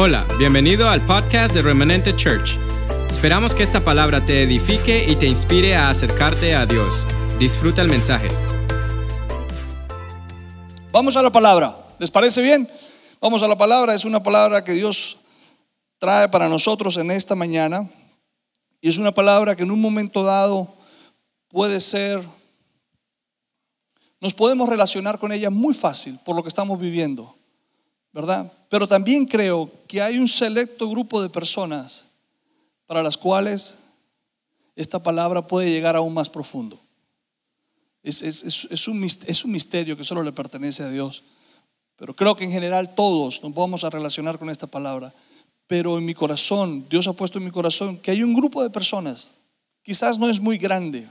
Hola, bienvenido al podcast de Remanente Church. Esperamos que esta palabra te edifique y te inspire a acercarte a Dios. Disfruta el mensaje. Vamos a la palabra. ¿Les parece bien? Vamos a la palabra. Es una palabra que Dios trae para nosotros en esta mañana. Y es una palabra que en un momento dado puede ser, nos podemos relacionar con ella muy fácil por lo que estamos viviendo. ¿Verdad? Pero también creo que hay un selecto grupo de personas para las cuales esta palabra puede llegar aún más profundo. Es, un, es un misterio que solo le pertenece a Dios. Pero creo que en general todos nos vamos a relacionar con esta palabra. Pero en mi corazón, Dios ha puesto en mi corazón que hay un grupo de personas, quizás no es muy grande,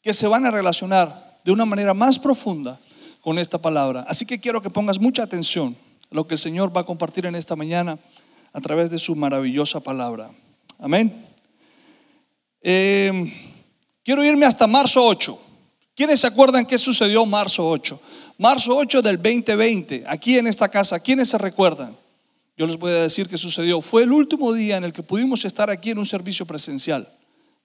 que se van a relacionar de una manera más profunda con esta palabra. Así que quiero que pongas mucha atención a lo que el Señor va a compartir en esta mañana a través de su maravillosa palabra. Amén. Eh, quiero irme hasta marzo 8. ¿Quiénes se acuerdan qué sucedió marzo 8? Marzo 8 del 2020, aquí en esta casa, ¿quiénes se recuerdan? Yo les voy a decir qué sucedió. Fue el último día en el que pudimos estar aquí en un servicio presencial.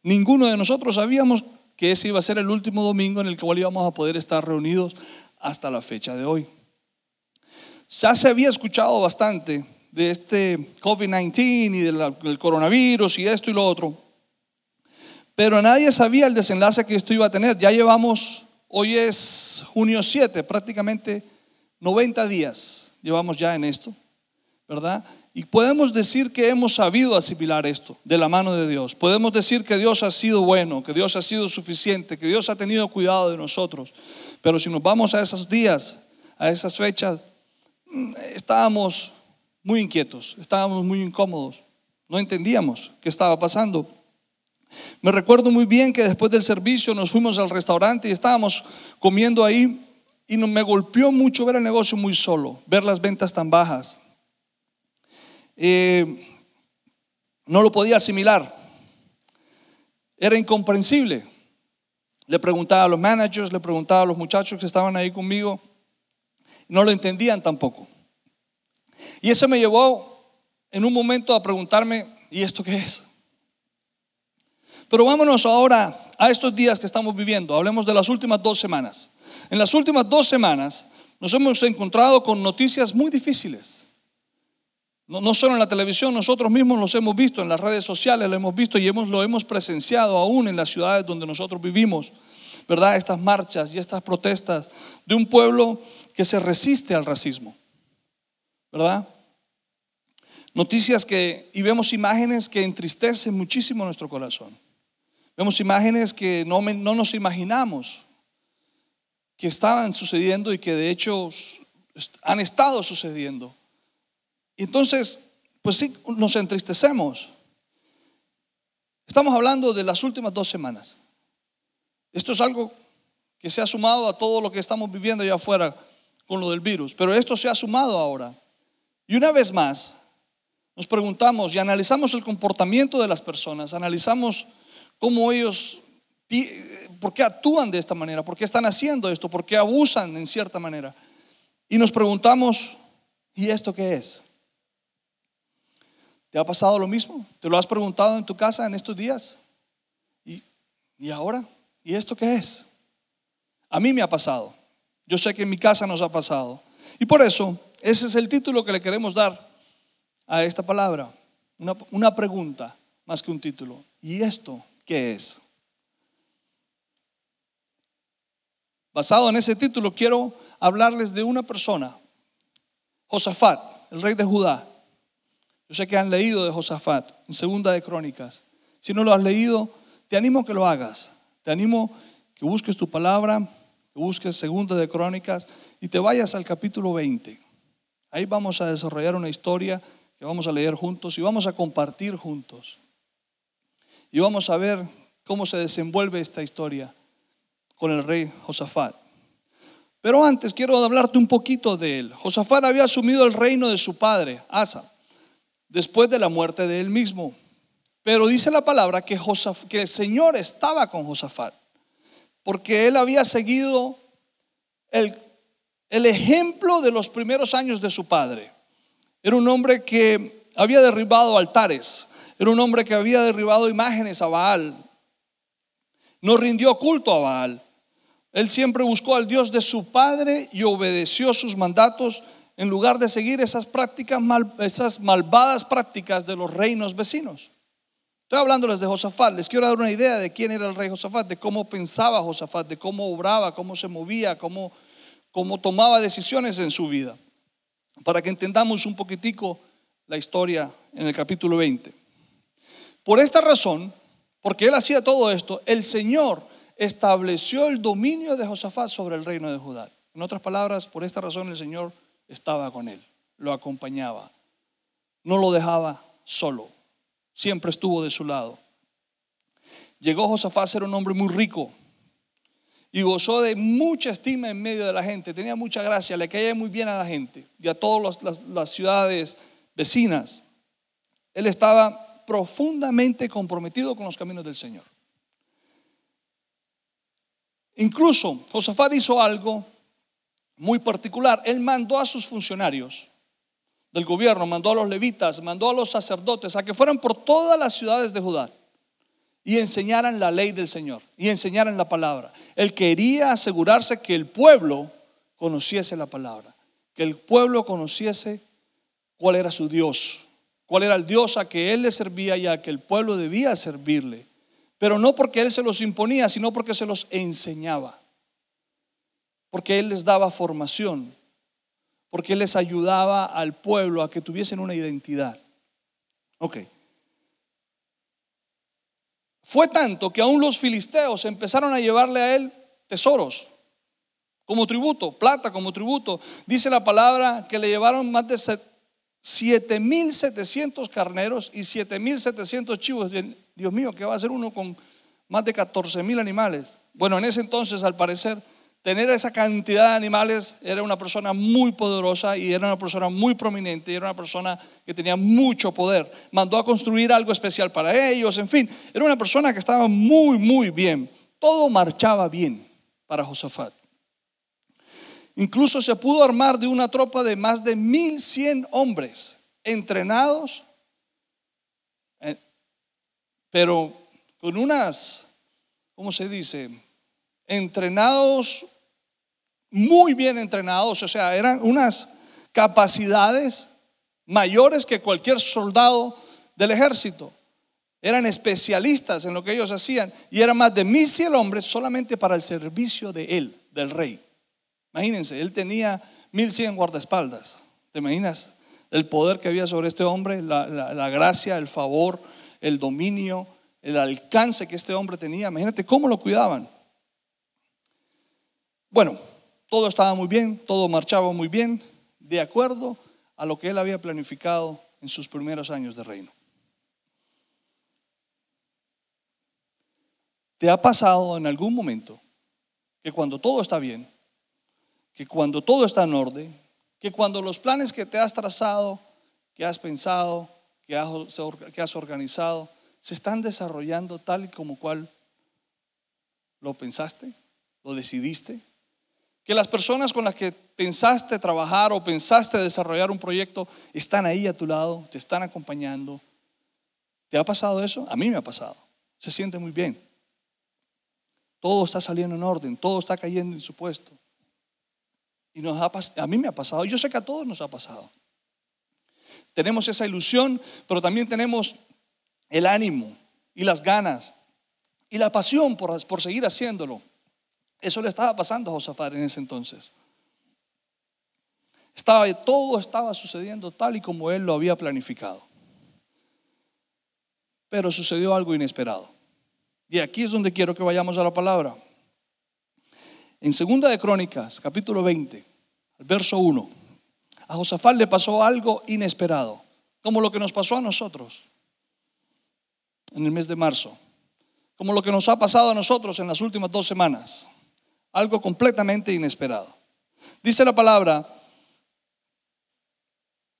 Ninguno de nosotros sabíamos que ese iba a ser el último domingo en el que íbamos a poder estar reunidos hasta la fecha de hoy. Ya se había escuchado bastante de este COVID-19 y del coronavirus y esto y lo otro, pero nadie sabía el desenlace que esto iba a tener. Ya llevamos, hoy es junio 7, prácticamente 90 días llevamos ya en esto, ¿verdad? Y podemos decir que hemos sabido asimilar esto de la mano de Dios. Podemos decir que Dios ha sido bueno, que Dios ha sido suficiente, que Dios ha tenido cuidado de nosotros. Pero si nos vamos a esos días, a esas fechas, mm, estábamos muy inquietos, estábamos muy incómodos, no entendíamos qué estaba pasando. Me recuerdo muy bien que después del servicio nos fuimos al restaurante y estábamos comiendo ahí y me golpeó mucho ver el negocio muy solo, ver las ventas tan bajas. Eh, no lo podía asimilar, era incomprensible. Le preguntaba a los managers, le preguntaba a los muchachos que estaban ahí conmigo. No lo entendían tampoco. Y eso me llevó en un momento a preguntarme, ¿y esto qué es? Pero vámonos ahora a estos días que estamos viviendo. Hablemos de las últimas dos semanas. En las últimas dos semanas nos hemos encontrado con noticias muy difíciles. No, solo en la televisión, nosotros mismos los hemos visto, en las redes sociales lo hemos visto y hemos, lo hemos presenciado aún en las ciudades donde nosotros vivimos, ¿verdad? Estas marchas y estas protestas de un pueblo que se resiste al racismo, ¿verdad? Noticias que, y vemos imágenes que entristecen muchísimo nuestro corazón. Vemos imágenes que no, no nos imaginamos que estaban sucediendo y que de hecho han estado sucediendo. Y entonces, pues sí, nos entristecemos. Estamos hablando de las últimas dos semanas. Esto es algo que se ha sumado a todo lo que estamos viviendo allá afuera con lo del virus, pero esto se ha sumado ahora. Y una vez más, nos preguntamos y analizamos el comportamiento de las personas, analizamos cómo ellos, por qué actúan de esta manera, por qué están haciendo esto, por qué abusan en cierta manera. Y nos preguntamos, ¿y esto qué es? ¿Te ha pasado lo mismo? ¿Te lo has preguntado en tu casa en estos días? ¿Y, ahora? ¿Y esto qué es? A mí me ha pasado. Yo sé que en mi casa nos ha pasado. Y por eso, ese es el título que le queremos dar a esta palabra. Una, una pregunta más que un título. ¿Y esto qué es? Basado en ese título, quiero hablarles de una persona, Josafat, el rey de Judá. Yo sé que han leído de Josafat en Segunda de Crónicas. Si no lo has leído, te animo a que lo hagas. Te animo que busques tu palabra, que busques Segunda de Crónicas y te vayas al capítulo 20. Ahí vamos a desarrollar una historia que vamos a leer juntos y vamos a compartir juntos. Y vamos a ver cómo se desenvuelve esta historia con el rey Josafat. Pero antes quiero hablarte un poquito de él. Josafat había asumido el reino de su padre, Asa después de la muerte de él mismo. Pero dice la palabra que, el Señor estaba con Josafat, porque él había seguido el, el ejemplo de los primeros años de su padre. Era un hombre que había derribado altares. Era un hombre que había derribado imágenes a Baal. No rindió culto a Baal. Él siempre buscó al Dios de su padre y obedeció sus mandatos en lugar de seguir esas prácticas esas malvadas prácticas de los reinos vecinos. Estoy hablándoles de Josafat, les quiero dar una idea de quién era el rey Josafat, de cómo pensaba Josafat, de cómo obraba, cómo se movía, cómo, cómo tomaba decisiones en su vida, para que entendamos un poquitico la historia en el capítulo 20. Por esta razón, porque él hacía todo esto, el Señor estableció el dominio de Josafat sobre el reino de Judá. En otras palabras, por esta razón el Señor estaba con él, lo acompañaba, no lo dejaba solo, siempre estuvo de su lado. Llegó Josafat a ser un hombre muy rico y gozó de mucha estima en medio de la gente, tenía mucha gracia, le caía muy bien a la gente y a todas las ciudades vecinas. Él estaba profundamente comprometido con los caminos del Señor. Incluso Josafat hizo algo muy particular. Él mandó a sus funcionarios del gobierno, mandó a los levitas, mandó a los sacerdotes a que fueran por todas las ciudades de Judá y enseñaran la ley del Señor y enseñaran la palabra. Él quería asegurarse que el pueblo conociese la palabra, que el pueblo conociese cuál era su Dios, cuál era el Dios a que él le servía y a que el pueblo debía servirle. Pero no porque él se los imponía, sino porque se los enseñaba. Porque él les daba formación. Porque él les ayudaba al pueblo a que tuviesen una identidad. Ok. Fue tanto que aún los filisteos empezaron a llevarle a él tesoros como tributo, plata como tributo. Dice la palabra que le llevaron más de 7.700 carneros y 7.700 chivos. Dios mío, ¿qué va a hacer uno con más de 14.000 animales? Bueno, en ese entonces, al parecer, tener esa cantidad de animales era una persona muy poderosa y era una persona muy prominente y era una persona que tenía mucho poder. Mandó a construir algo especial para ellos, en fin, era una persona que estaba muy, muy bien. Todo marchaba bien para Josafat. Incluso se pudo armar de una tropa de más de 1100 hombres entrenados, eh, pero con unas, ¿cómo se dice? Entrenados, muy bien entrenados, o sea, eran unas capacidades mayores que cualquier soldado del ejército. Eran especialistas en lo que ellos hacían y eran más de 1100 hombres solamente para el servicio de él, del rey. Imagínense, él tenía 1100 guardaespaldas. ¿Te imaginas el poder que había sobre este hombre? La, gracia, el favor, el dominio, el alcance que este hombre tenía. Imagínate cómo lo cuidaban. Bueno, todo estaba muy bien, todo marchaba muy bien, de acuerdo a lo que él había planificado en sus primeros años de reino. ¿Te ha pasado en algún momento que cuando todo está bien, que cuando todo está en orden, que cuando los planes que te has trazado, que has pensado, que has, organizado, se están desarrollando tal y como cual lo pensaste, lo decidiste, que las personas con las que pensaste trabajar o pensaste desarrollar un proyecto están ahí a tu lado, te están acompañando. ¿Te ha pasado eso? A mí me ha pasado. Se siente muy bien. Todo está saliendo en orden, todo está cayendo en su puesto. Y nos a mí me ha pasado, yo sé que a todos nos ha pasado. Tenemos esa ilusión, pero también tenemos el ánimo y las ganas y la pasión por, por seguir haciéndolo. Eso le estaba pasando a Josafat en ese entonces. Estaba, todo estaba sucediendo tal y como él lo había planificado. Pero sucedió algo inesperado. Y aquí es donde quiero que vayamos a la palabra. En Segunda de Crónicas, capítulo 20, verso 1, a Josafat le pasó algo inesperado, como lo que nos pasó a nosotros en el mes de marzo, como lo que nos ha pasado a nosotros en las últimas dos semanas, algo completamente inesperado. Dice la palabra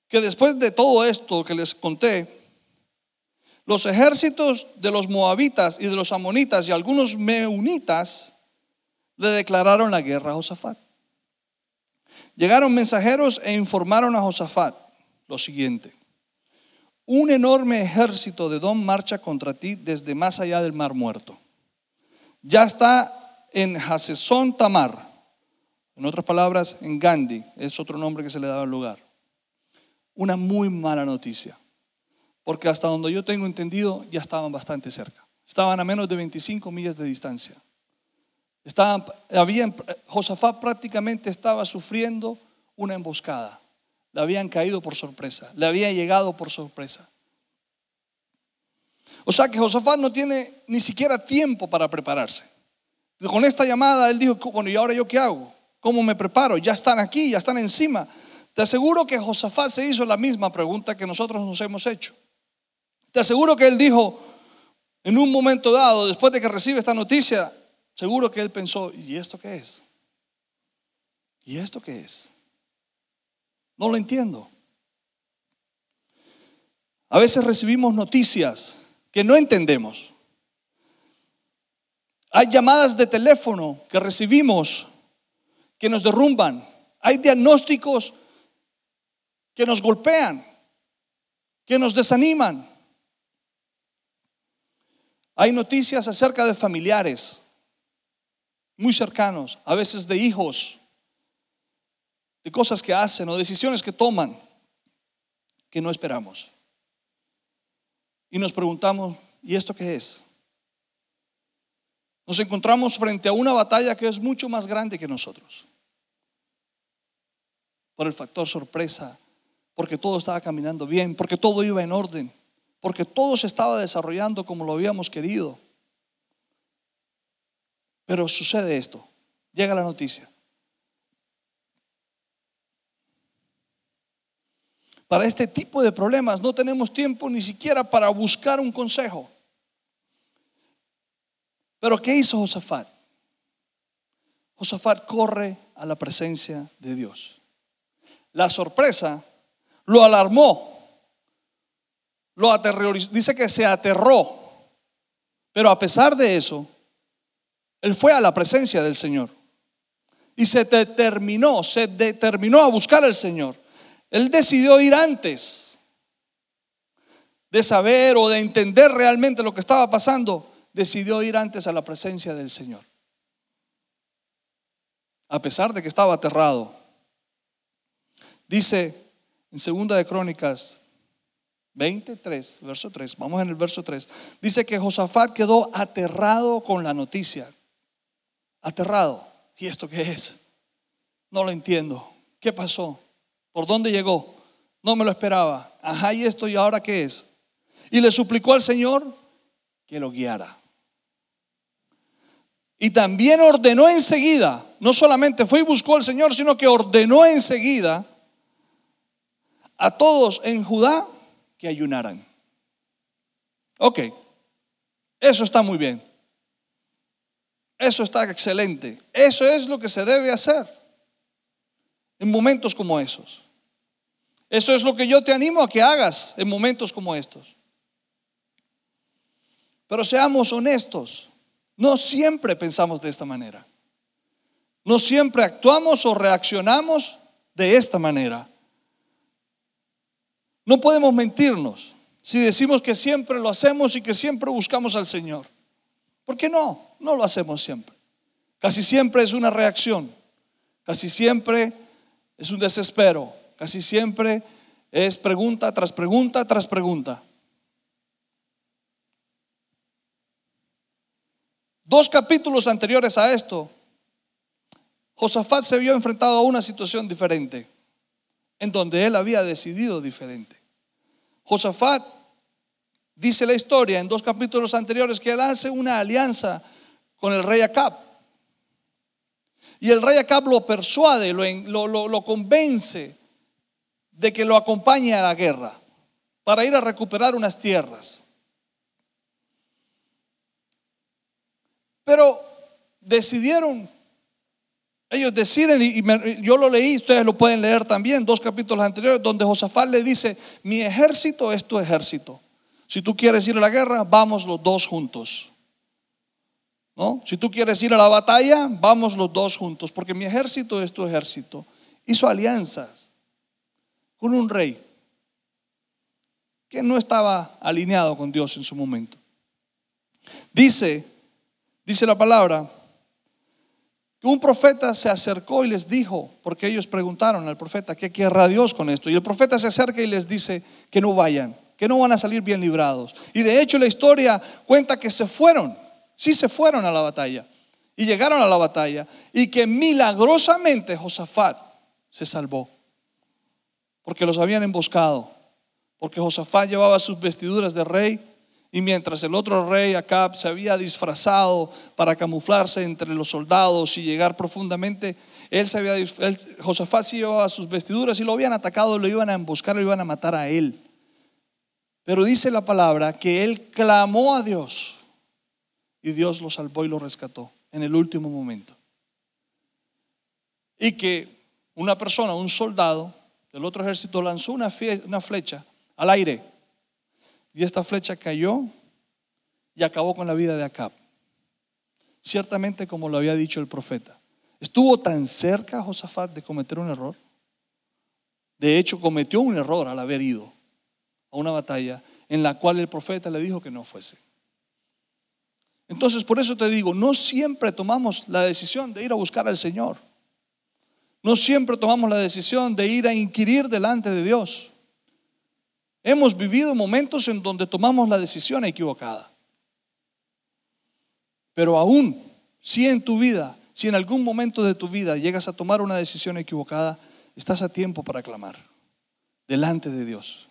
que después de todo esto que les conté, los ejércitos de los moabitas y de los amonitas y algunos meunitas le declararon la guerra a Josafat. Llegaron mensajeros e informaron a Josafat. lo siguiente. Un enorme ejército de Don marcha contra ti desde más allá del mar muerto. Ya está en Hasesón Tamar. En otras palabras, en Gandhi. Es otro nombre que se le da al lugar. Una muy mala noticia. Porque hasta donde yo tengo entendido, ya estaban bastante cerca. Estaban a menos de 25 millas de distancia. Estaban, habían, Josafat prácticamente estaba sufriendo una emboscada. Le habían caído por sorpresa, le había llegado por sorpresa. O sea que Josafat no tiene ni siquiera tiempo para prepararse. Con esta llamada él dijo, bueno, ¿y ahora yo qué hago? ¿Cómo me preparo? Ya están aquí, ya están encima. Te aseguro que Josafat se hizo la misma pregunta que nosotros nos hemos hecho. Te aseguro que él dijo, en un momento dado, después de que recibe esta noticia, seguro que él pensó, ¿y esto qué es? ¿Y esto qué es? No lo entiendo. A veces recibimos noticias que no entendemos. Hay llamadas de teléfono que recibimos que nos derrumban. Hay diagnósticos que nos golpean, que nos desaniman. Hay noticias acerca de familiares muy cercanos, a veces de hijos de cosas que hacen o decisiones que toman que no esperamos. Y nos preguntamos, ¿y esto qué es? Nos encontramos frente a una batalla que es mucho más grande que nosotros. Por el factor sorpresa, porque todo estaba caminando bien, porque todo iba en orden, porque todo se estaba desarrollando como lo habíamos querido. Pero sucede esto, llega la noticia. Para este tipo de problemas no tenemos tiempo ni siquiera para buscar un consejo. Pero ¿qué hizo Josafat? Josafat corre a la presencia de Dios. La sorpresa lo alarmó, lo aterrorizó, dice que se aterró, pero a pesar de eso, él fue a la presencia del Señor y se determinó, se determinó a buscar al Señor. Él decidió ir antes de saber o de entender realmente lo que estaba pasando. Decidió ir antes a la presencia del Señor. A pesar de que estaba aterrado. Dice en Segunda de Crónicas 23, verso 3, vamos en el verso 3. Dice que Josafat quedó aterrado con la noticia. Aterrado. ¿Y esto qué es? No lo entiendo. ¿Qué pasó? ¿Por dónde llegó? No me lo esperaba. Ajá, ¿y esto y ahora qué es? Y le suplicó al Señor que lo guiara. Y también ordenó enseguida, no solamente fue y buscó al Señor, sino que ordenó enseguida a todos en Judá que ayunaran. Ok, eso está muy bien. Eso está excelente. Eso es lo que se debe hacer en momentos como esos. Eso es lo que yo te animo a que hagas en momentos como estos. Pero seamos honestos, no siempre pensamos de esta manera. No siempre actuamos o reaccionamos de esta manera. No podemos mentirnos si decimos que siempre lo hacemos y que siempre buscamos al Señor. ¿Por qué no? No lo hacemos siempre. Casi siempre es una reacción. Casi siempre es un desespero. Casi siempre es pregunta tras pregunta tras pregunta. Dos capítulos anteriores a esto, Josafat se vio enfrentado a una situación diferente, en donde él había decidido diferente. Josafat dice la historia en dos capítulos anteriores que él hace una alianza con el rey Acab. Y el rey Acab lo persuade, lo, lo, convence de que lo acompañe a la guerra para ir a recuperar unas tierras. Pero decidieron, ellos deciden, y yo lo leí, ustedes lo pueden leer también, dos capítulos anteriores, donde Josafat le dice, mi ejército es tu ejército. Si tú quieres ir a la guerra, vamos los dos juntos. ¿No? Si tú quieres ir a la batalla, vamos los dos juntos, porque mi ejército es tu ejército. Hizo alianzas con un rey que no estaba alineado con Dios en su momento. Dice, dice la palabra, que un profeta se acercó y les dijo, porque ellos preguntaron al profeta, ¿qué querrá Dios con esto? Y el profeta se acerca y les dice que no vayan, que no van a salir bien librados. Y de hecho la historia cuenta que se fueron, sí se fueron a la batalla y llegaron a la batalla y que milagrosamente Josafat se salvó, porque los habían emboscado, porque Josafat llevaba sus vestiduras de rey y mientras el otro rey Acab se había disfrazado para camuflarse entre los soldados y llegar profundamente, él se había, Josafat sí llevaba sus vestiduras y lo habían atacado, lo iban a emboscar, lo iban a matar a él. Pero dice la palabra que él clamó a Dios y Dios lo salvó y lo rescató en el último momento. Y que una persona, un soldado del otro ejército lanzó una, flecha al aire y esta flecha cayó y acabó con la vida de Acab. Ciertamente como lo había dicho el profeta. Estuvo tan cerca Josafat de cometer un error. De hecho, cometió un error al haber ido a una batalla en la cual el profeta le dijo que no fuese. Entonces, por eso te digo, no siempre tomamos la decisión de ir a buscar al Señor. No siempre tomamos la decisión de ir a inquirir delante de Dios. Hemos vivido momentos en donde tomamos la decisión equivocada. Pero aún, si en tu vida, si en algún momento de tu vida llegas a tomar una decisión equivocada, estás a tiempo para clamar delante de Dios.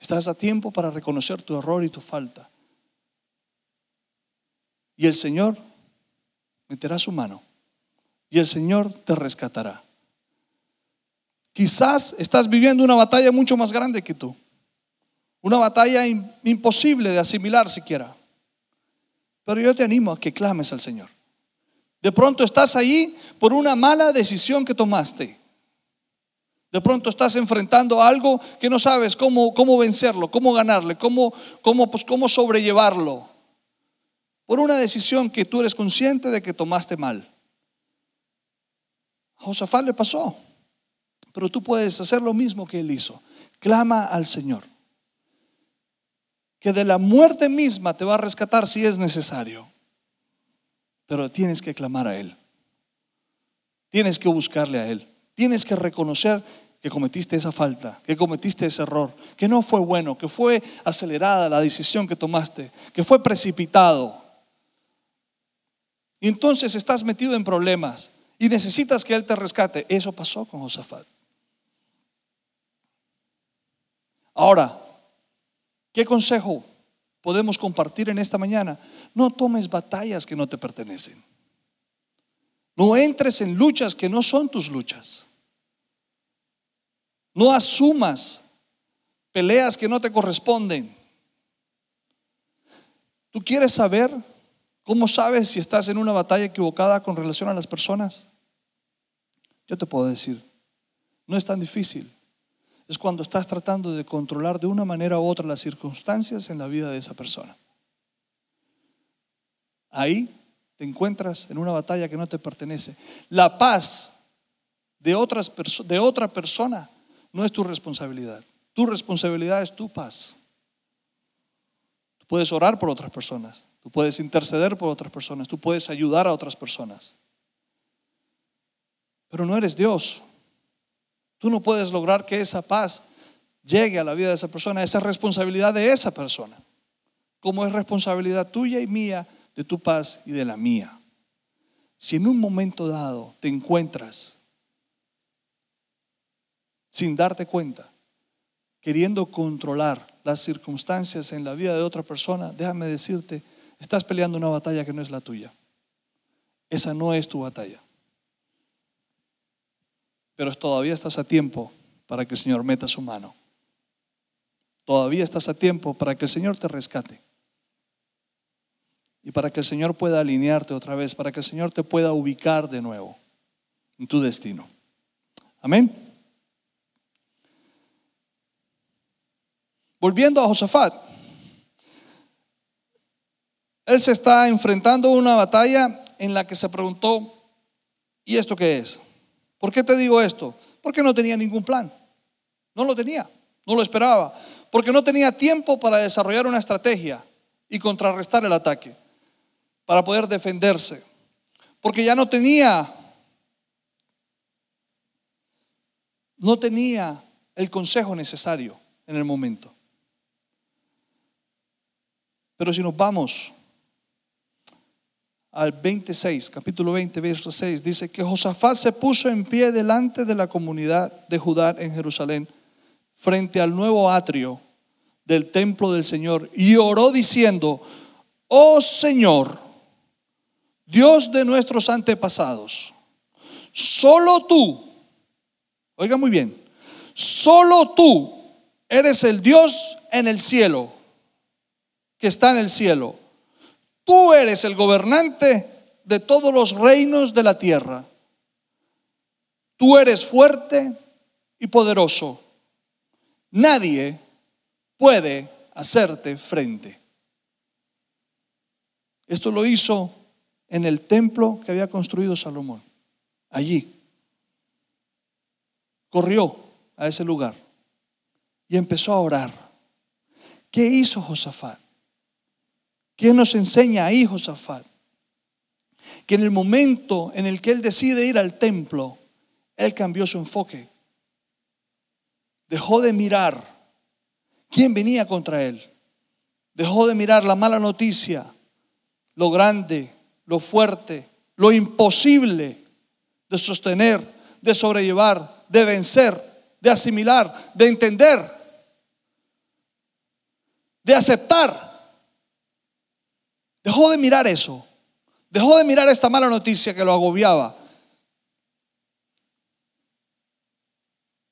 Estás a tiempo para reconocer tu error y tu falta. Y el Señor meterá su mano y el Señor te rescatará. Quizás estás viviendo una batalla mucho más grande que tú. Una batalla imposible de asimilar siquiera. Pero yo te animo a que clames al Señor. De pronto estás ahí por una mala decisión que tomaste. De pronto estás enfrentando algo que no sabes cómo, cómo vencerlo, cómo ganarle, cómo, cómo, pues, cómo sobrellevarlo por una decisión que tú eres consciente de que tomaste mal. A Josafat le pasó, pero tú puedes hacer lo mismo que él hizo. Clama al Señor, que de la muerte misma te va a rescatar si es necesario, pero tienes que clamar a Él. Tienes que buscarle a Él. Tienes que reconocer que cometiste esa falta, que cometiste ese error, que no fue bueno, que fue acelerada la decisión que tomaste, que fue precipitado. Y entonces estás metido en problemas y necesitas que Él te rescate. Eso pasó con Josafat. Ahora, ¿qué consejo podemos compartir en esta mañana? No tomes batallas que no te pertenecen. No entres en luchas que no son tus luchas. No asumas peleas que no te corresponden. ¿Tú quieres saber ¿Cómo sabes si estás en una batalla equivocada con relación a las personas? Yo te puedo decir, no es tan difícil. Es cuando estás tratando de controlar de una manera u otra las circunstancias en la vida de esa persona. Ahí te encuentras en una batalla que no te pertenece. La paz de, otras de otra persona no es tu responsabilidad. Tu responsabilidad es tu paz. Tú puedes orar por otras personas, Tú puedes interceder por otras personas, tú puedes ayudar a otras personas. Pero no eres Dios. Tú no puedes lograr que esa paz llegue a la vida de esa persona. Esa es responsabilidad de esa persona. Como es responsabilidad tuya y mía de tu paz y de la mía. Si en un momento dado te encuentras sin darte cuenta, queriendo controlar las circunstancias en la vida de otra persona, déjame decirte Estás peleando una batalla que no es la tuya. Esa no es tu batalla. Pero todavía estás a tiempo para que el Señor meta su mano. Todavía estás a tiempo para que el Señor te rescate. Y para que el Señor pueda alinearte otra vez, para que el Señor te pueda ubicar de nuevo en tu destino. Amén. Volviendo a Josafat. Él se está enfrentando una batalla en la que se preguntó, ¿y esto qué es? ¿Por qué te digo esto? Porque no tenía ningún plan. No lo tenía, no lo esperaba. porque no tenía tiempo para desarrollar una estrategia y contrarrestar el ataque, para poder defenderse, porque ya no tenía, no tenía el consejo necesario en el momento. Pero si nos vamos al 26, capítulo 20, verso 6, dice que Josafat se puso en pie delante de la comunidad de Judá en Jerusalén, frente al nuevo atrio del templo del Señor, y oró diciendo, oh Señor, Dios de nuestros antepasados, solo tú, oiga muy bien, solo tú eres el Dios en el cielo, que está en el cielo. Tú eres el gobernante de todos los reinos de la tierra. Tú eres fuerte y poderoso. Nadie puede hacerte frente. Esto lo hizo en el templo que había construido Salomón. Allí. Corrió a ese lugar y empezó a orar. ¿Qué hizo Josafat? ¿Qué nos enseña ahí Josafat? Que en el momento en el que él decide ir al templo, él cambió su enfoque. Dejó de mirar quién venía contra él. Dejó de mirar la mala noticia, lo grande, lo fuerte, lo imposible de sostener, de sobrellevar, de vencer, de asimilar, de entender, de aceptar. Dejó de mirar eso. Dejó de mirar esta mala noticia que lo agobiaba.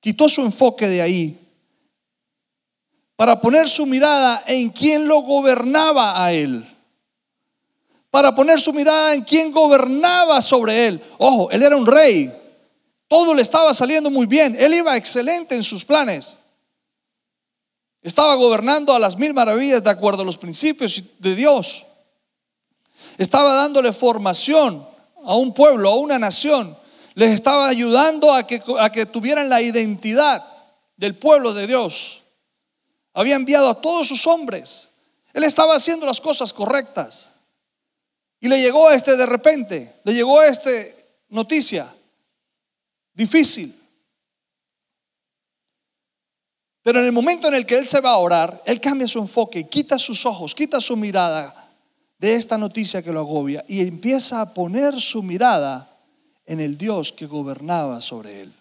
Quitó su enfoque de ahí para poner su mirada en quien lo gobernaba a él. Para poner su mirada en quien gobernaba sobre él. Ojo, él era un rey. Todo le estaba saliendo muy bien. Él iba excelente en sus planes. Estaba gobernando a las mil maravillas de acuerdo a los principios de Dios. Estaba dándole formación a un pueblo, a una nación. Les estaba ayudando a que, a que tuvieran la identidad del pueblo de Dios. Había enviado a todos sus hombres. Él estaba haciendo las cosas correctas. Y le llegó a este de repente, le llegó a este noticia difícil. Pero en el momento en el que él se va a orar, él cambia su enfoque, quita sus ojos, quita su mirada de esta noticia que lo agobia y empieza a poner su mirada en el Dios que gobernaba sobre él.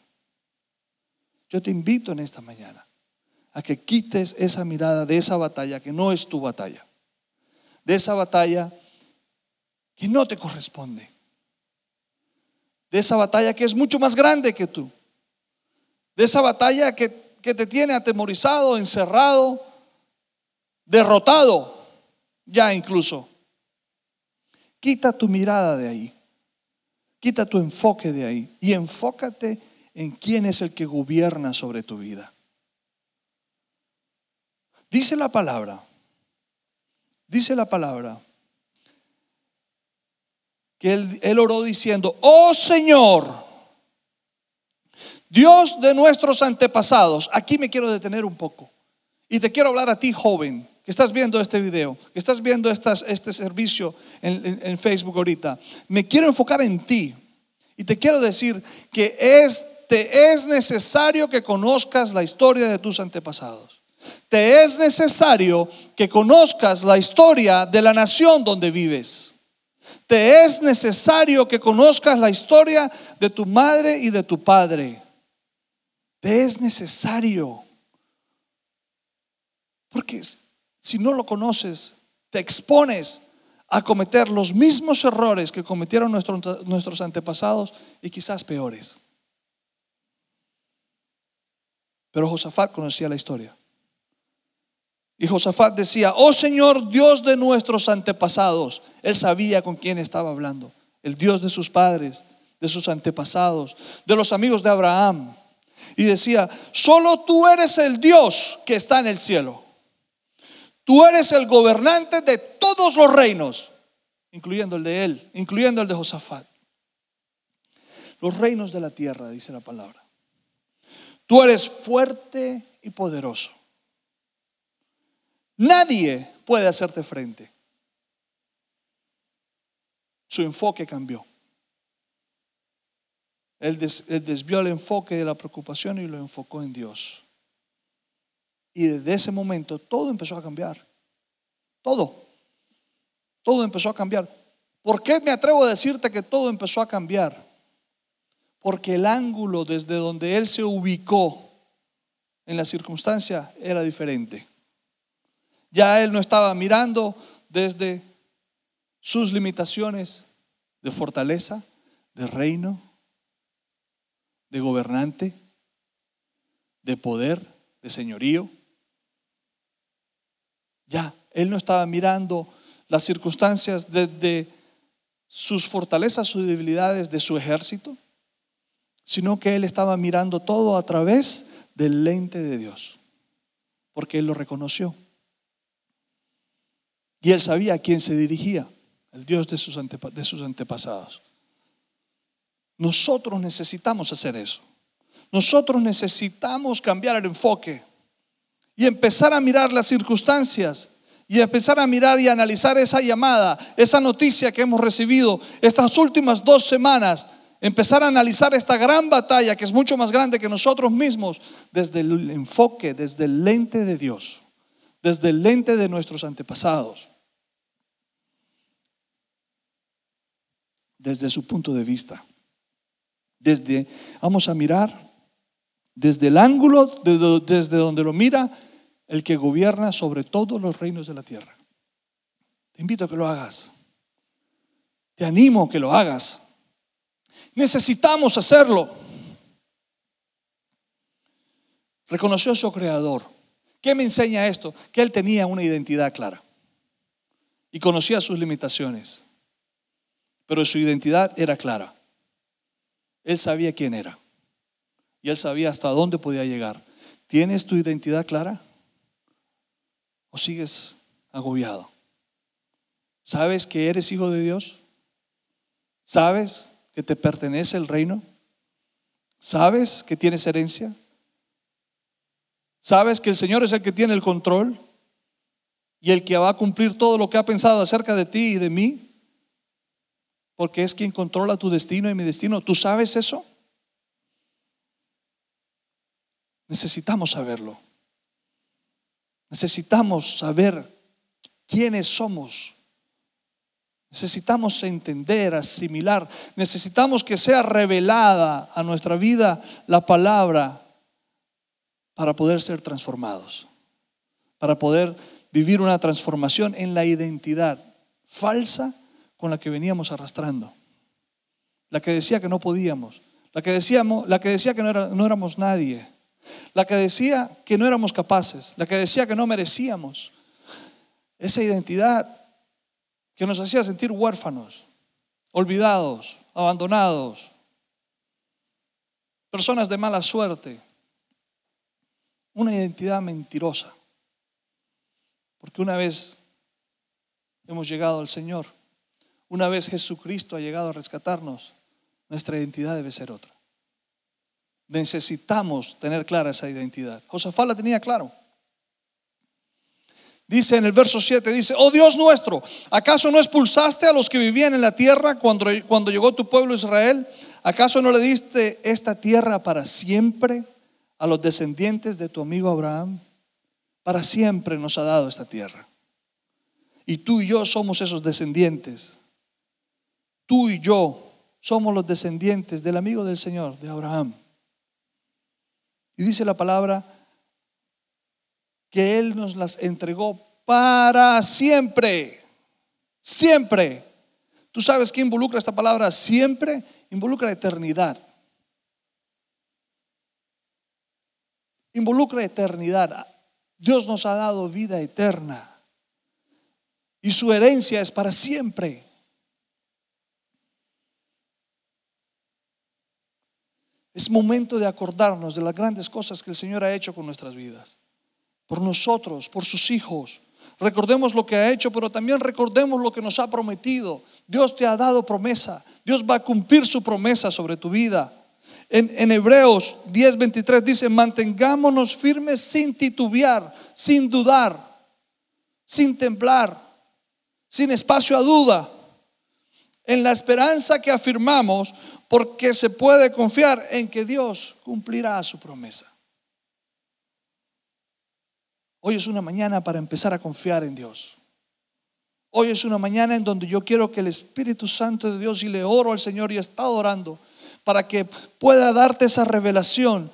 Yo te invito en esta mañana a que quites esa mirada de esa batalla que no es tu batalla, de esa batalla que no te corresponde, de esa batalla que es mucho más grande que tú, de esa batalla que, que te tiene atemorizado, encerrado, derrotado, ya incluso. Quita tu mirada de ahí. Quita tu enfoque de ahí. Y enfócate en quién es el que gobierna sobre tu vida. Dice la palabra, dice la palabra, que él, él, oró diciendo, oh Señor, Dios de nuestros antepasados, aquí me quiero detener un poco. Y te quiero hablar a ti joven, estás viendo este video, que estás viendo este servicio en, en Facebook ahorita, me quiero enfocar en ti y te quiero decir que es, te es necesario que conozcas la historia de tus antepasados. Te es necesario que conozcas la historia de la nación donde vives. Te es necesario que conozcas la historia de tu madre y de tu padre. Te es necesario. Porque si no lo conoces, te expones a cometer los mismos errores que cometieron nuestros, nuestros antepasados y quizás peores. Pero Josafat conocía la historia. Y Josafat decía, oh Señor Dios de nuestros antepasados. Él sabía con quién estaba hablando. El Dios de sus padres, de sus antepasados, de los amigos de Abraham. Y decía, solo tú eres el Dios que está en el cielo. Tú eres el gobernante de todos los reinos, incluyendo el de él, incluyendo el de Josafat. Los reinos de la tierra, dice la palabra. Tú eres fuerte y poderoso. Nadie puede hacerte frente. Su enfoque cambió. Él, desvió el enfoque de la preocupación y lo enfocó en Dios. Y desde ese momento todo empezó a cambiar. Todo. Todo empezó a cambiar. ¿Por qué me atrevo a decirte que todo empezó a cambiar? Porque el ángulo desde donde él se ubicó en la circunstancia era diferente. Ya él no estaba mirando desde sus limitaciones de fortaleza, de reino, de gobernante, de poder, de señorío. Ya, él no estaba mirando las circunstancias desde sus fortalezas, sus debilidades de su ejército, sino que él estaba mirando todo a través del lente de Dios, porque él lo reconoció. Y él sabía a quién se dirigía, el Dios de sus, de sus antepasados. Nosotros necesitamos hacer eso. Nosotros necesitamos cambiar el enfoque y empezar a mirar las circunstancias y empezar a mirar y analizar esa llamada, esa noticia que hemos recibido estas últimas dos semanas, empezar a analizar esta gran batalla que es mucho más grande que nosotros mismos desde el enfoque, desde el lente de Dios, desde el lente de nuestros antepasados, desde su punto de vista. Desde, vamos a mirar desde el ángulo, desde donde lo mira el que gobierna sobre todos los reinos de la tierra. Te invito a que lo hagas. Te animo a que lo hagas. Necesitamos hacerlo. Reconoció a su creador. ¿Qué me enseña esto? Que él tenía una identidad clara y conocía sus limitaciones, pero su identidad era clara. Él sabía quién era y él sabía hasta dónde podía llegar. ¿Tienes tu identidad clara? ¿O sigues agobiado? ¿Sabes que eres hijo de Dios? ¿Sabes que te pertenece el reino? ¿Sabes que tienes herencia? ¿Sabes que el Señor es el que tiene el control y el que va a cumplir todo lo que ha pensado acerca de ti y de mí? Porque es quien controla tu destino y mi destino. ¿Tú sabes eso? Necesitamos saberlo. Necesitamos saber quiénes somos. Necesitamos entender, asimilar. Necesitamos que sea revelada a nuestra vida la palabra para poder ser transformados. Para poder vivir una transformación en la identidad falsa con la que veníamos arrastrando. La que decía que no podíamos. La que, decíamos, la que decía que no, no éramos nadie la que decía que no éramos capaces, la que decía que no merecíamos. Esa identidad que nos hacía sentir huérfanos, olvidados, abandonados, personas de mala suerte. Una identidad mentirosa. Porque una vez hemos llegado al Señor, una vez Jesucristo ha llegado a rescatarnos, nuestra identidad debe ser otra. Necesitamos tener clara esa identidad. Josafat la tenía claro. Dice en el verso 7, dice, oh Dios nuestro, ¿acaso no expulsaste a los que vivían en la tierra cuando, cuando llegó tu pueblo Israel? ¿Acaso no le diste esta tierra para siempre a los descendientes de tu amigo Abraham? Para siempre nos ha dado esta tierra. Y tú y yo somos esos descendientes. Tú y yo somos los descendientes del amigo del Señor, de Abraham. Y dice la palabra que Él nos las entregó para siempre. Siempre. ¿Tú sabes qué involucra esta palabra siempre? Involucra eternidad. Involucra eternidad. Dios nos ha dado vida eterna. Y su herencia es para siempre. Es momento de acordarnos de las grandes cosas que el Señor ha hecho con nuestras vidas. Por nosotros, por sus hijos. Recordemos lo que ha hecho, pero también recordemos lo que nos ha prometido. Dios te ha dado promesa. Dios va a cumplir su promesa sobre tu vida. En, en Hebreos 10:23 dice, mantengámonos firmes sin titubear, sin dudar, sin temblar, sin espacio a duda, en la esperanza que afirmamos, porque se puede confiar en que Dios cumplirá su promesa. Hoy es una mañana para empezar a confiar en Dios. Hoy es una mañana en donde yo quiero que el Espíritu Santo de Dios, y le oro al Señor y he estado orando, para que pueda darte esa revelación.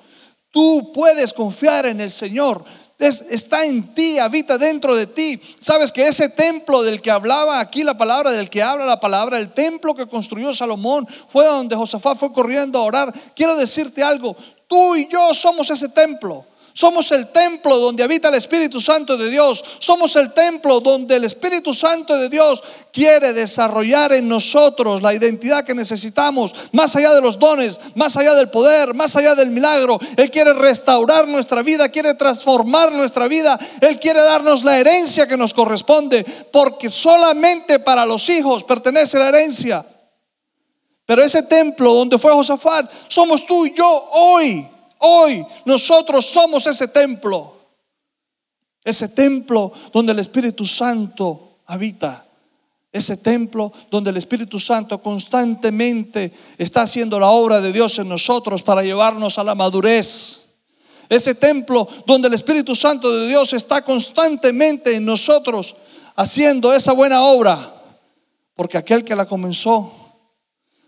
Tú puedes confiar en el Señor está en ti, habita dentro de ti. Sabes que ese templo del que hablaba aquí la palabra, del que habla la palabra, el templo que construyó Salomón, fue donde Josafat fue corriendo a orar. Quiero decirte algo, tú y yo somos ese templo. Somos el templo donde habita el Espíritu Santo de Dios. Somos el templo donde el Espíritu Santo de Dios quiere desarrollar en nosotros la identidad que necesitamos, más allá de los dones, más allá del poder, más allá del milagro. Él quiere restaurar nuestra vida, quiere transformar nuestra vida. Él quiere darnos la herencia que nos corresponde, porque solamente para los hijos pertenece la herencia. Pero ese templo donde fue Josafat, somos tú y yo hoy. Hoy nosotros somos ese templo. Ese templo donde el Espíritu Santo habita. Ese templo donde el Espíritu Santo constantemente está haciendo la obra de Dios en nosotros para llevarnos a la madurez. Ese templo donde el Espíritu Santo de Dios está constantemente en nosotros haciendo esa buena obra. Porque aquel que la comenzó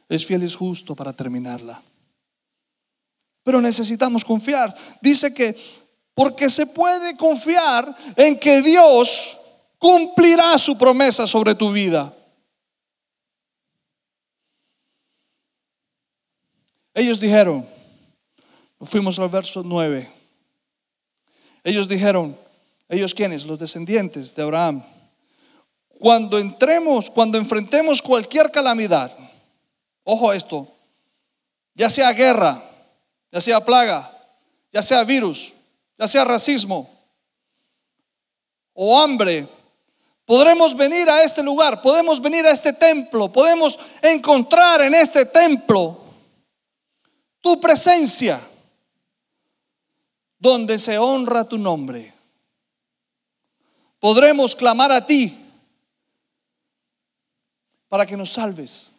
es fiel y justo para terminarla pero necesitamos confiar. Dice que porque se puede confiar en que Dios cumplirá su promesa sobre tu vida. Ellos dijeron, fuimos al verso 9, ellos dijeron, ellos quienes, los descendientes de Abraham, cuando entremos, cuando enfrentemos cualquier calamidad, ojo esto, ya sea guerra, ya sea plaga, ya sea virus, ya sea racismo o hambre, podremos venir a este lugar, podemos venir a este templo, podemos encontrar en este templo tu presencia, donde se honra tu nombre. Podremos clamar a ti para que nos salves.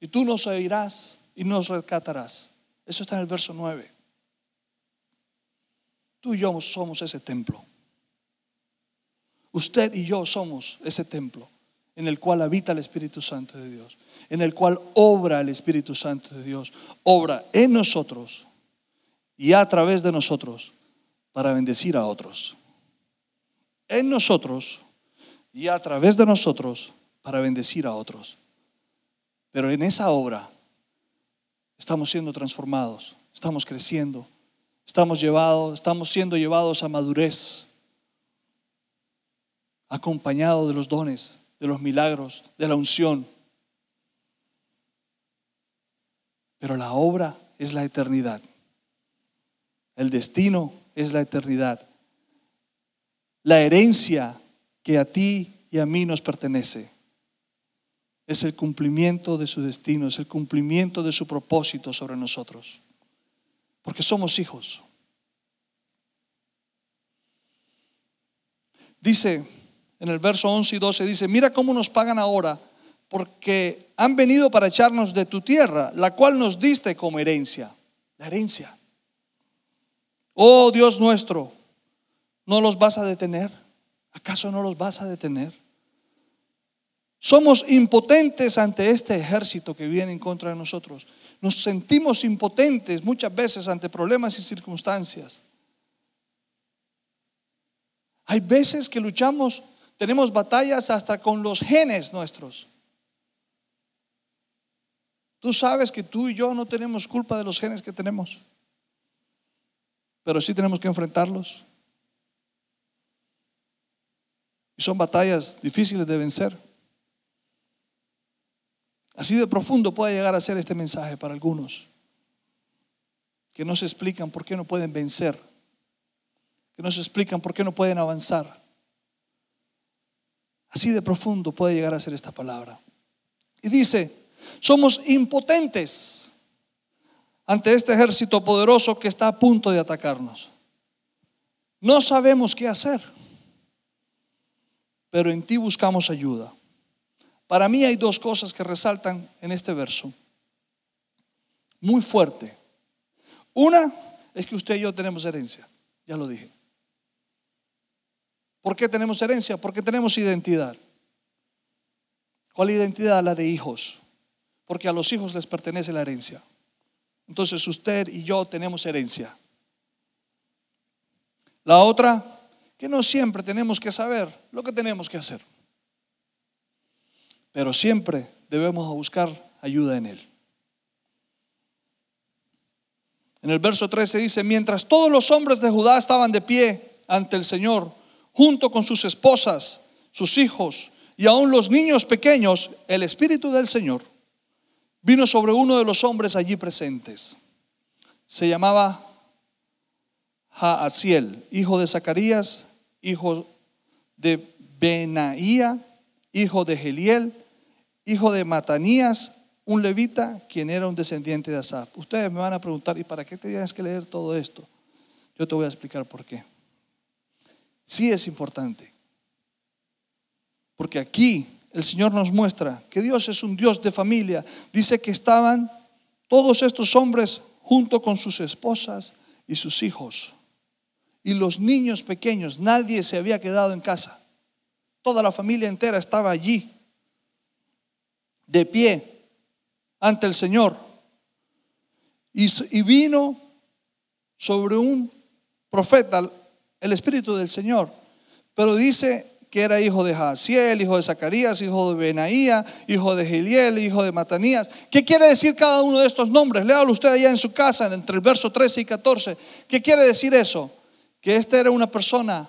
Y tú nos oirás y nos rescatarás. Eso está en el verso 9. Tú y yo somos ese templo. Usted y yo somos ese templo en el cual habita el Espíritu Santo de Dios, en el cual obra el Espíritu Santo de Dios, obra en nosotros y a través de nosotros para bendecir a otros. En nosotros y a través de nosotros para bendecir a otros. Pero en esa obra estamos siendo transformados, estamos creciendo, estamos llevados, estamos siendo llevados a madurez, acompañado de los dones, de los milagros, de la unción. Pero la obra es la eternidad. El destino es la eternidad. La herencia que a ti y a mí nos pertenece es el cumplimiento de su destino, es el cumplimiento de su propósito sobre nosotros. Porque somos hijos. Dice en el verso 11 y 12, dice, mira cómo nos pagan ahora, porque han venido para echarnos de tu tierra, la cual nos diste como herencia. La herencia. Oh Dios nuestro, ¿no los vas a detener? ¿Acaso no los vas a detener? Somos impotentes ante este ejército que viene en contra de nosotros. Nos sentimos impotentes muchas veces ante problemas y circunstancias. Hay veces que luchamos, tenemos batallas hasta con los genes nuestros. Tú sabes que tú y yo no tenemos culpa de los genes que tenemos, pero sí tenemos que enfrentarlos. Y son batallas difíciles de vencer. Así de profundo puede llegar a ser este mensaje para algunos que no se explican por qué no pueden vencer, que no se explican por qué no pueden avanzar. Así de profundo puede llegar a ser esta palabra. Y dice, somos impotentes ante este ejército poderoso que está a punto de atacarnos. No sabemos qué hacer. pero en ti buscamos ayuda. Para mí hay dos cosas que resaltan en este verso. Muy fuerte. Una es que usted y yo tenemos herencia, ya lo dije. ¿Por qué tenemos herencia? Porque tenemos identidad. ¿Cuál identidad? La de hijos. Porque a los hijos les pertenece la herencia. Entonces usted y yo tenemos herencia. La otra, que no siempre tenemos que saber lo que tenemos que hacer. Pero siempre debemos buscar ayuda en Él. En el verso 13 dice, mientras todos los hombres de Judá estaban de pie ante el Señor, junto con sus esposas, sus hijos y aún los niños pequeños, el Espíritu del Señor vino sobre uno de los hombres allí presentes. Se llamaba Jaasiel, hijo de Zacarías, hijo de Benaía, hijo de Geliel, hijo de Matanías, un levita, quien era un descendiente de Asaf. Ustedes me van a preguntar, ¿y para qué te tienes que leer todo esto? Yo te voy a explicar por qué. Sí es importante. Porque aquí el Señor nos muestra que Dios es un Dios de familia. Dice que estaban todos estos hombres junto con sus esposas y sus hijos. Y los niños pequeños, nadie se había quedado en casa. Toda la familia entera estaba allí, de pie, ante el Señor. Y, vino sobre un profeta el Espíritu del Señor. Pero dice que era hijo de Jaciel, hijo de Zacarías, hijo de Benaía, hijo de Giliel, hijo de Matanías. ¿Qué quiere decir cada uno de estos nombres? Léalo usted allá en su casa, entre el verso 13 y 14. ¿Qué quiere decir eso? Que esta era una persona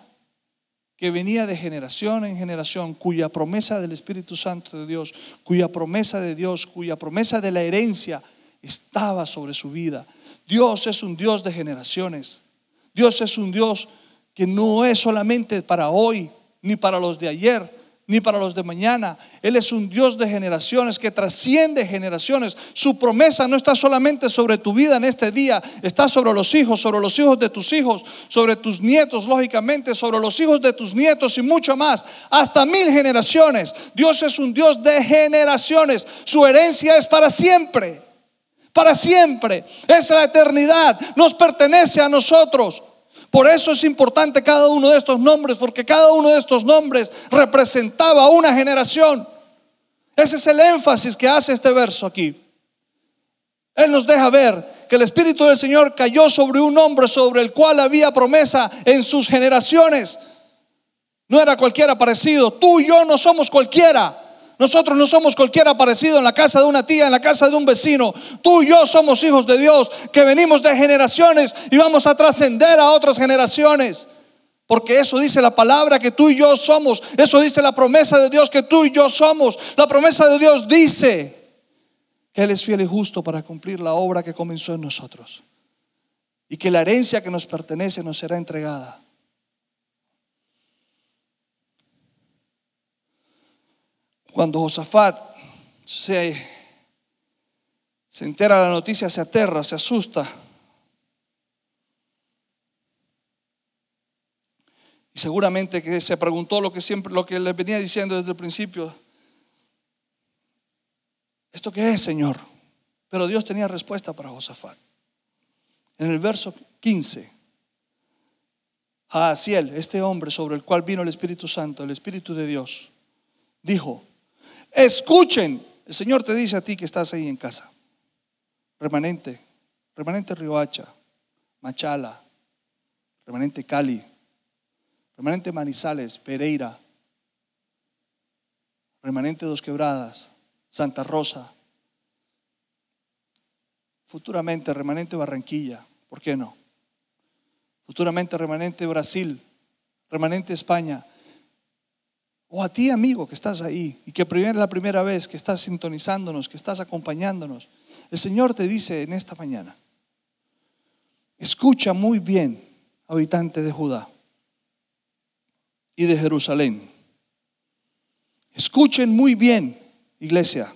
que venía de generación en generación, cuya promesa del Espíritu Santo de Dios, cuya promesa de Dios, cuya promesa de la herencia estaba sobre su vida. Dios es un Dios de generaciones. Dios es un Dios que no es solamente para hoy, ni para los de ayer, ni para los de mañana. Él es un Dios de generaciones que trasciende generaciones. Su promesa no está solamente sobre tu vida en este día, está sobre los hijos, sobre los hijos de tus hijos, sobre tus nietos, lógicamente, sobre los hijos de tus nietos y mucho más, hasta mil generaciones. Dios es un Dios de generaciones. Su herencia es para siempre. Para siempre. Es la eternidad. Nos pertenece a nosotros. Por eso es importante cada uno de estos nombres, porque cada uno de estos nombres representaba una generación. Ese es el énfasis que hace este verso aquí. Él nos deja ver que el Espíritu del Señor cayó sobre un hombre sobre el cual había promesa en sus generaciones. No era cualquiera parecido. Tú y yo no somos cualquiera. Nosotros no somos cualquiera parecido en la casa de una tía, en la casa de un vecino. Tú y yo somos hijos de Dios que venimos de generaciones y vamos a trascender a otras generaciones. Porque eso dice la palabra que tú y yo somos. Eso dice la promesa de Dios que tú y yo somos. La promesa de Dios dice que Él es fiel y justo para cumplir la obra que comenzó en nosotros. Y que la herencia que nos pertenece nos será entregada. Cuando Josafat se, se entera de la noticia, se aterra, se asusta. Y seguramente que se preguntó lo que siempre, lo que le venía diciendo desde el principio. ¿Esto qué es, Señor? Pero Dios tenía respuesta para Josafat. En el verso 15, Jaasiel, este hombre sobre el cual vino el Espíritu Santo, el Espíritu de Dios, dijo, Escuchen. El Señor te dice a ti que estás ahí en casa. Remanente, remanente Riohacha, Machala, remanente Cali, remanente Manizales, Pereira, remanente Dos Quebradas, Santa Rosa, futuramente remanente Barranquilla, ¿por qué no? Futuramente remanente Brasil, remanente España, o a ti, amigo, que estás ahí y que es la primera vez que estás sintonizándonos, que estás acompañándonos. El Señor te dice en esta mañana, escucha muy bien, habitante de Judá y de Jerusalén. Escuchen muy bien, iglesia.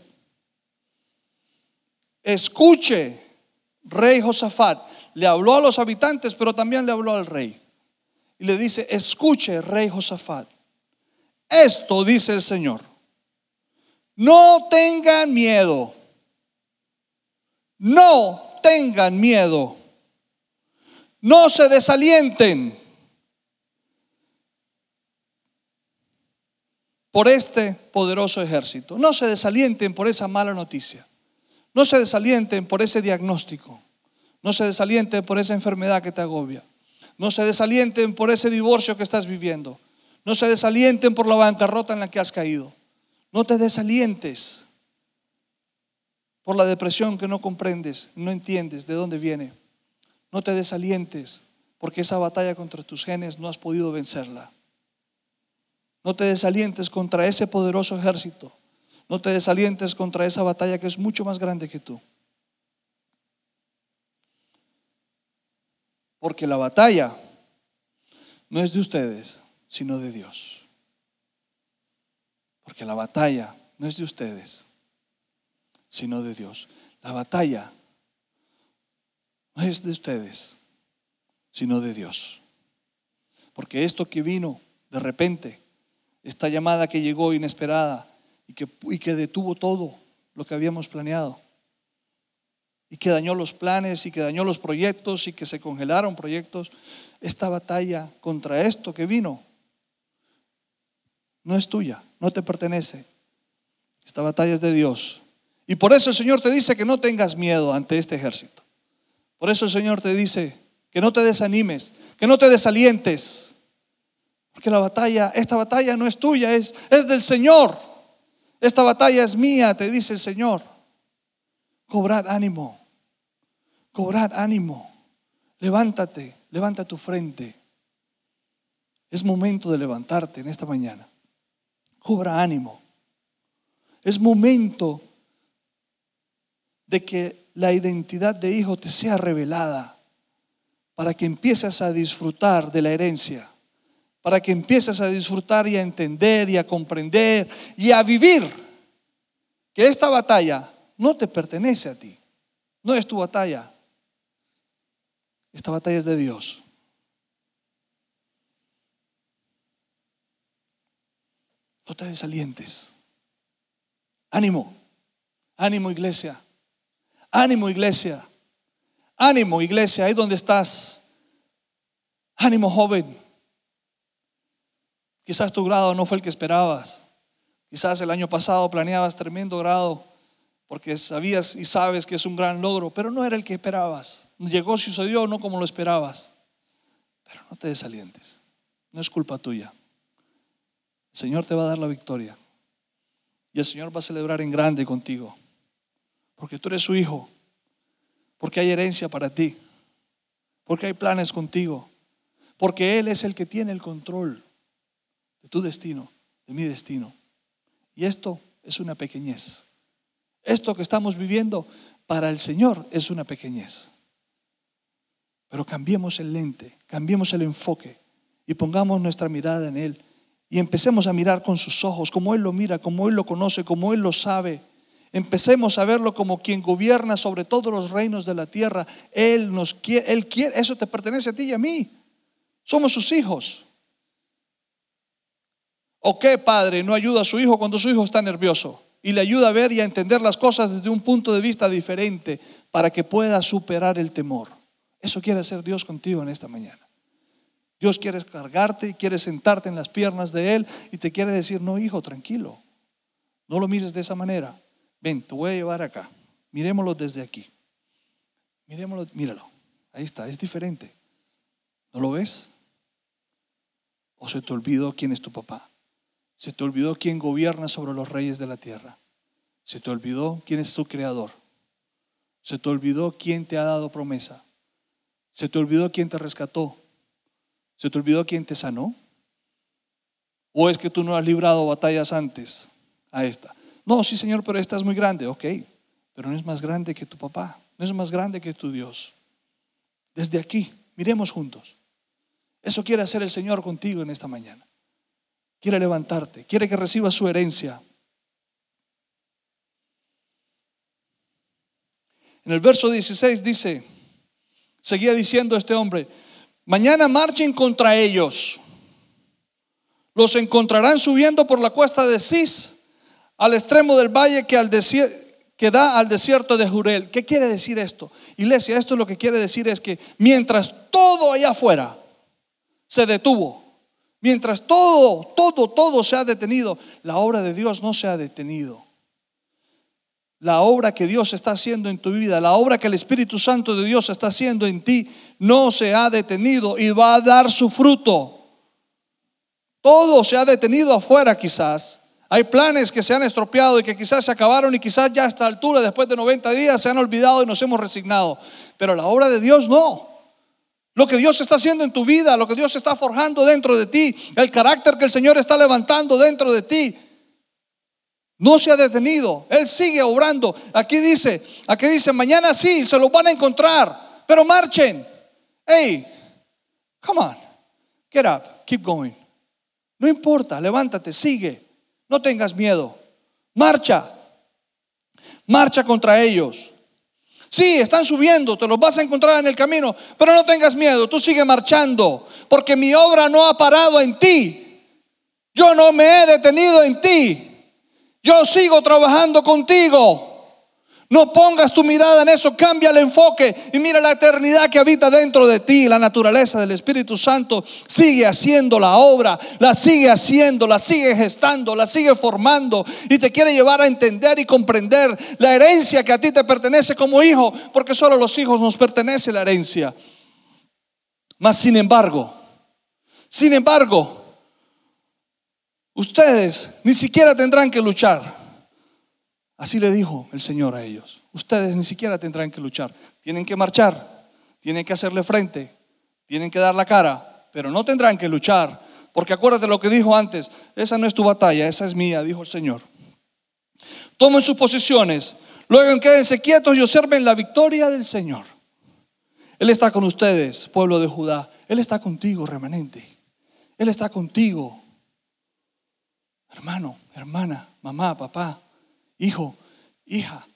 Escuche, rey Josafat. Le habló a los habitantes, pero también le habló al rey. Y le dice, escuche, rey Josafat esto dice el Señor. No tengan miedo. No tengan miedo. No se desalienten por este poderoso ejército. No se desalienten por esa mala noticia. No se desalienten por ese diagnóstico. No se desalienten por esa enfermedad que te agobia. No se desalienten por ese divorcio que estás viviendo. No se desalienten por la bancarrota en la que has caído. No te desalientes por la depresión que no comprendes, no entiendes de dónde viene. No te desalientes porque esa batalla contra tus genes no has podido vencerla. No te desalientes contra ese poderoso ejército. No te desalientes contra esa batalla que es mucho más grande que tú. Porque la batalla no es de ustedes, sino de Dios. Porque la batalla no es de ustedes, sino de Dios. La batalla no es de ustedes, sino de Dios. Porque esto que vino de repente, esta llamada que llegó inesperada y que, y que detuvo todo lo que habíamos planeado, y que dañó los planes y que dañó los proyectos y que se congelaron proyectos, esta batalla contra esto que vino no es tuya, no te pertenece. Esta batalla es de Dios. Y por eso el Señor te dice que no tengas miedo ante este ejército. Por eso el Señor te dice que no te desanimes, que no te desalientes. Porque la batalla, esta batalla no es tuya, es, es del Señor. Esta batalla es mía, te dice el Señor. Cobrad ánimo, cobrad ánimo. Levántate, levanta tu frente. Es momento de levantarte en esta mañana. Cobra ánimo. Es momento de que la identidad de hijo te sea revelada para que empieces a disfrutar de la herencia, para que empieces a disfrutar y a entender y a comprender y a vivir que esta batalla no te pertenece a ti, no es tu batalla, esta batalla es de Dios. No te desalientes. Ánimo, ánimo iglesia, ánimo iglesia, ánimo iglesia, ahí donde estás. Ánimo joven. Quizás tu grado no fue el que esperabas. Quizás el año pasado planeabas tremendo grado porque sabías y sabes que es un gran logro, pero no era el que esperabas. Llegó, sucedió, no como lo esperabas. Pero no te desalientes. No es culpa tuya. El Señor te va a dar la victoria. Y el Señor va a celebrar en grande contigo. Porque tú eres su hijo. Porque hay herencia para ti. Porque hay planes contigo. Porque Él es el que tiene el control de tu destino, de mi destino. Y esto es una pequeñez. Esto que estamos viviendo para el Señor es una pequeñez. Pero cambiemos el lente, cambiemos el enfoque y pongamos nuestra mirada en Él y empecemos a mirar con sus ojos, como Él lo mira, como Él lo conoce, como Él lo sabe. Empecemos a verlo como quien gobierna sobre todos los reinos de la tierra. Él nos quiere, Él quiere, eso te pertenece a ti y a mí. Somos sus hijos. ¿O qué padre no ayuda a su hijo cuando su hijo está nervioso? Y le ayuda a ver y a entender las cosas desde un punto de vista diferente para que pueda superar el temor. Eso quiere hacer Dios contigo en esta mañana. Dios quiere cargarte, quiere sentarte en las piernas de Él y te quiere decir, no hijo, tranquilo. No lo mires de esa manera. Ven, te voy a llevar acá. Miremoslo desde aquí. Miremoslo, míralo. Ahí está, es diferente. ¿No lo ves? ¿O se te olvidó quién es tu papá? ¿Se te olvidó quién gobierna sobre los reyes de la tierra? ¿Se te olvidó quién es tu creador? ¿Se te olvidó quién te ha dado promesa? ¿Se te olvidó quién te rescató? ¿Se te olvidó quién te sanó? ¿O es que tú no has librado batallas antes a esta? No, sí, Señor, pero esta es muy grande. Ok, pero no es más grande que tu papá, no es más grande que tu Dios. Desde aquí, miremos juntos. Eso quiere hacer el Señor contigo en esta mañana. Quiere levantarte, quiere que recibas su herencia. En el verso 16 dice, Seguía diciendo este hombre, mañana marchen contra ellos. Los encontrarán subiendo por la cuesta de Cis al extremo del valle que, al que da al desierto de Jurel. ¿Qué quiere decir esto? Iglesia, esto lo que quiere decir es que mientras todo allá afuera se detuvo, mientras todo, todo, todo se ha detenido, la obra de Dios no se ha detenido. La obra que Dios está haciendo en tu vida, la obra que el Espíritu Santo de Dios está haciendo en ti, no se ha detenido y va a dar su fruto. Todo se ha detenido afuera quizás. Hay planes que se han estropeado y que quizás se acabaron y quizás ya a esta altura, después de 90 días, se han olvidado y nos hemos resignado. Pero la obra de Dios no. Lo que Dios está haciendo en tu vida, lo que Dios está forjando dentro de ti, el carácter que el Señor está levantando dentro de ti, no se ha detenido. Él sigue obrando. Aquí dice, aquí dice, mañana sí, se lo van a encontrar, pero marchen. Hey, come on, get up, keep going. No importa, levántate, sigue. No tengas miedo. Marcha. Marcha contra ellos. Sí, están subiendo, te los vas a encontrar en el camino, pero no tengas miedo, tú sigue marchando, porque mi obra no ha parado en ti. Yo no me he detenido en ti. Yo sigo trabajando contigo. No pongas tu mirada en eso, cambia el enfoque y mira la eternidad que habita dentro de ti. La naturaleza del Espíritu Santo sigue haciendo la obra, la sigue haciendo, la sigue gestando, la sigue formando y te quiere llevar a entender y comprender la herencia que a ti te pertenece como hijo, porque solo a los hijos nos pertenece la herencia. Mas sin embargo, sin embargo, ustedes ni siquiera tendrán que luchar. Así le dijo el Señor a ellos. Ustedes ni siquiera tendrán que luchar. Tienen que marchar, tienen que hacerle frente, tienen que dar la cara, pero no tendrán que luchar. Porque acuérdate lo que dijo antes, esa no es tu batalla, esa es mía, dijo el Señor. Tomen sus posiciones, luego quédense quietos y observen la victoria del Señor. Él está con ustedes, pueblo de Judá. Él está contigo, remanente. Él está contigo. Hermano, hermana, mamá, papá, hijo, hija,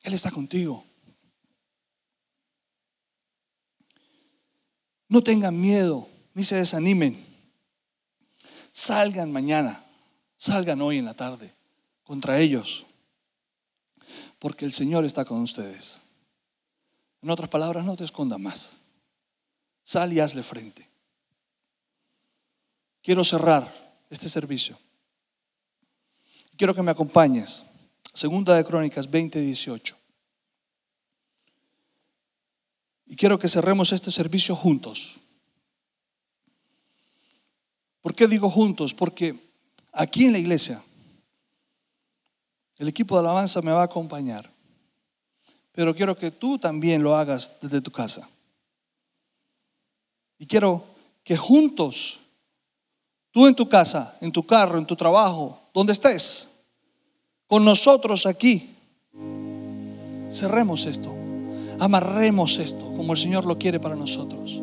Él está contigo. No tengan miedo, ni se desanimen. Salgan mañana, salgan hoy en la tarde contra ellos, porque el Señor está con ustedes. En otras palabras, no te esconda más. Sal y hazle frente. Quiero cerrar este servicio Quiero que me acompañes. Segunda de Crónicas 20, 18. Y quiero que cerremos este servicio juntos. ¿Por qué digo juntos? Porque aquí en la iglesia el equipo de alabanza me va a acompañar. Pero quiero que tú también lo hagas desde tu casa. Y quiero que juntos, tú en tu casa, en tu carro, en tu trabajo, donde estés, con nosotros aquí. Cerremos esto, amarremos esto como el Señor lo quiere para nosotros.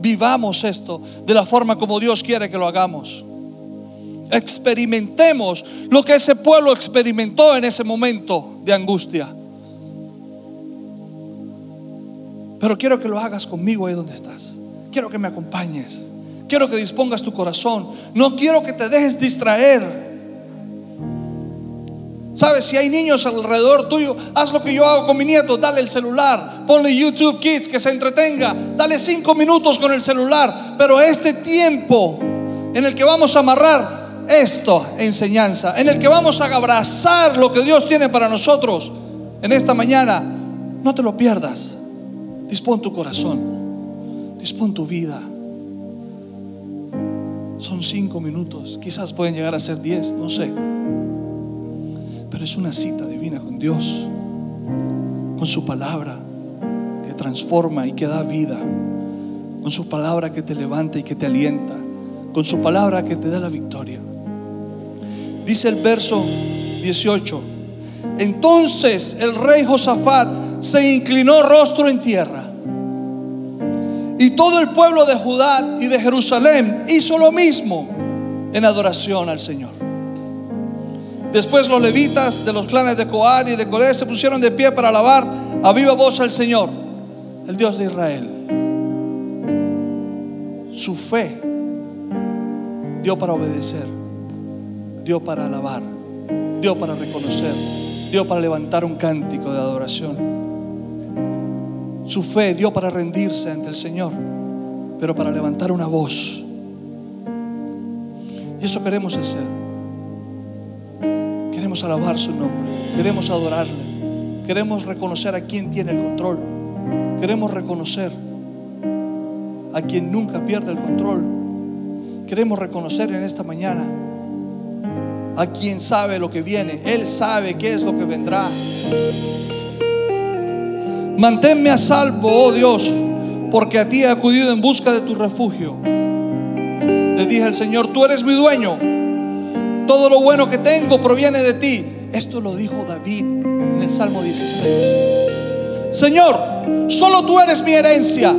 Vivamos esto de la forma como Dios quiere que lo hagamos. Experimentemos lo que ese pueblo experimentó en ese momento de angustia. Pero quiero que lo hagas conmigo ahí donde estás. Quiero que me acompañes. Quiero que dispongas tu corazón. No quiero que te dejes distraer. Sabes, si hay niños alrededor tuyo, haz lo que yo hago con mi nieto, dale el celular, ponle YouTube Kids, que se entretenga, dale cinco minutos con el celular, pero este tiempo en el que vamos a amarrar esto, enseñanza, en el que vamos a abrazar lo que Dios tiene para nosotros en esta mañana, no te lo pierdas. Dispón tu corazón, dispón tu vida. Son cinco minutos, quizás pueden llegar a ser diez, no sé. Pero es una cita divina con Dios, con su palabra que transforma y que da vida, con su palabra que te levanta y que te alienta, con su palabra que te da la victoria. Dice el verso 18, entonces el rey Josafat se inclinó rostro en tierra y todo el pueblo de Judá y de Jerusalén hizo lo mismo en adoración al Señor. Después los levitas de los clanes de Coar y de Coré se pusieron de pie para alabar a viva voz al Señor, el Dios de Israel. Su fe dio para obedecer, dio para alabar, dio para reconocer, dio para levantar un cántico de adoración. Su fe dio para rendirse ante el Señor, pero para levantar una voz. Y eso queremos hacer. Queremos alabar su nombre, queremos adorarle, queremos reconocer a quien tiene el control, queremos reconocer a quien nunca pierde el control. Queremos reconocer en esta mañana a quien sabe lo que viene. Él sabe qué es lo que vendrá. Manténme a salvo, oh Dios, porque a ti he acudido en busca de tu refugio. Le dije al Señor, tú eres mi dueño. Todo lo bueno que tengo proviene de ti. Esto lo dijo David en el Salmo 16. Señor, solo tú eres mi herencia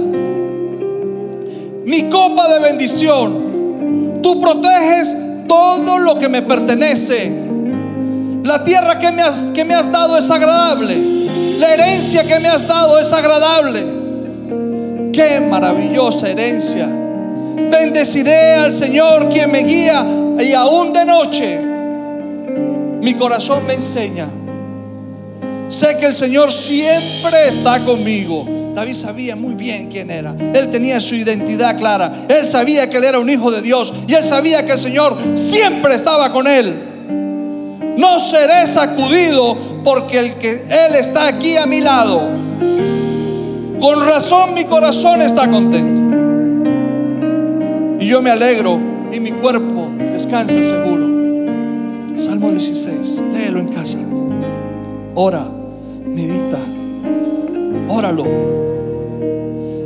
mi copa de bendición. Tú proteges todo lo que me pertenece. La tierra que me has, que me has dado es agradable. La herencia que me has dado es agradable. Qué maravillosa herencia. Bendeciré al Señor quien me guía y aún de noche mi corazón me enseña. Sé que el Señor siempre está conmigo David sabía muy bien quién era. Él tenía su identidad clara. Él sabía que él era un hijo de Dios. Y él sabía que el Señor siempre estaba con él. No seré sacudido porque el que Él está aquí a mi lado. Con razón mi corazón está contento. Y yo me alegro y mi cuerpo descansa seguro. Salmo 16, léelo en casa. Ora, medita, óralo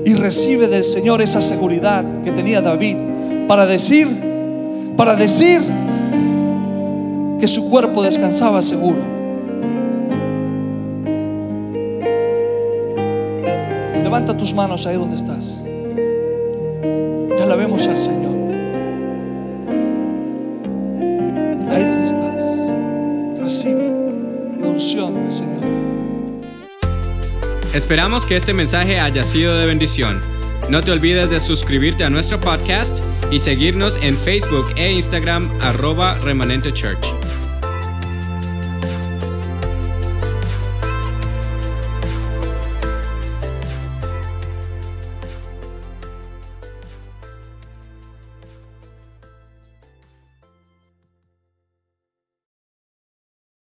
y recibe del Señor esa seguridad que tenía David para decir, para decir que su cuerpo descansaba seguro. Levanta tus manos ahí donde estás. Ya la vemos al Señor. Ahí donde estás. Recibe la unción del Señor. Esperamos que este mensaje haya sido de bendición. No te olvides de suscribirte a nuestro podcast y seguirnos en Facebook e Instagram arroba remanente church.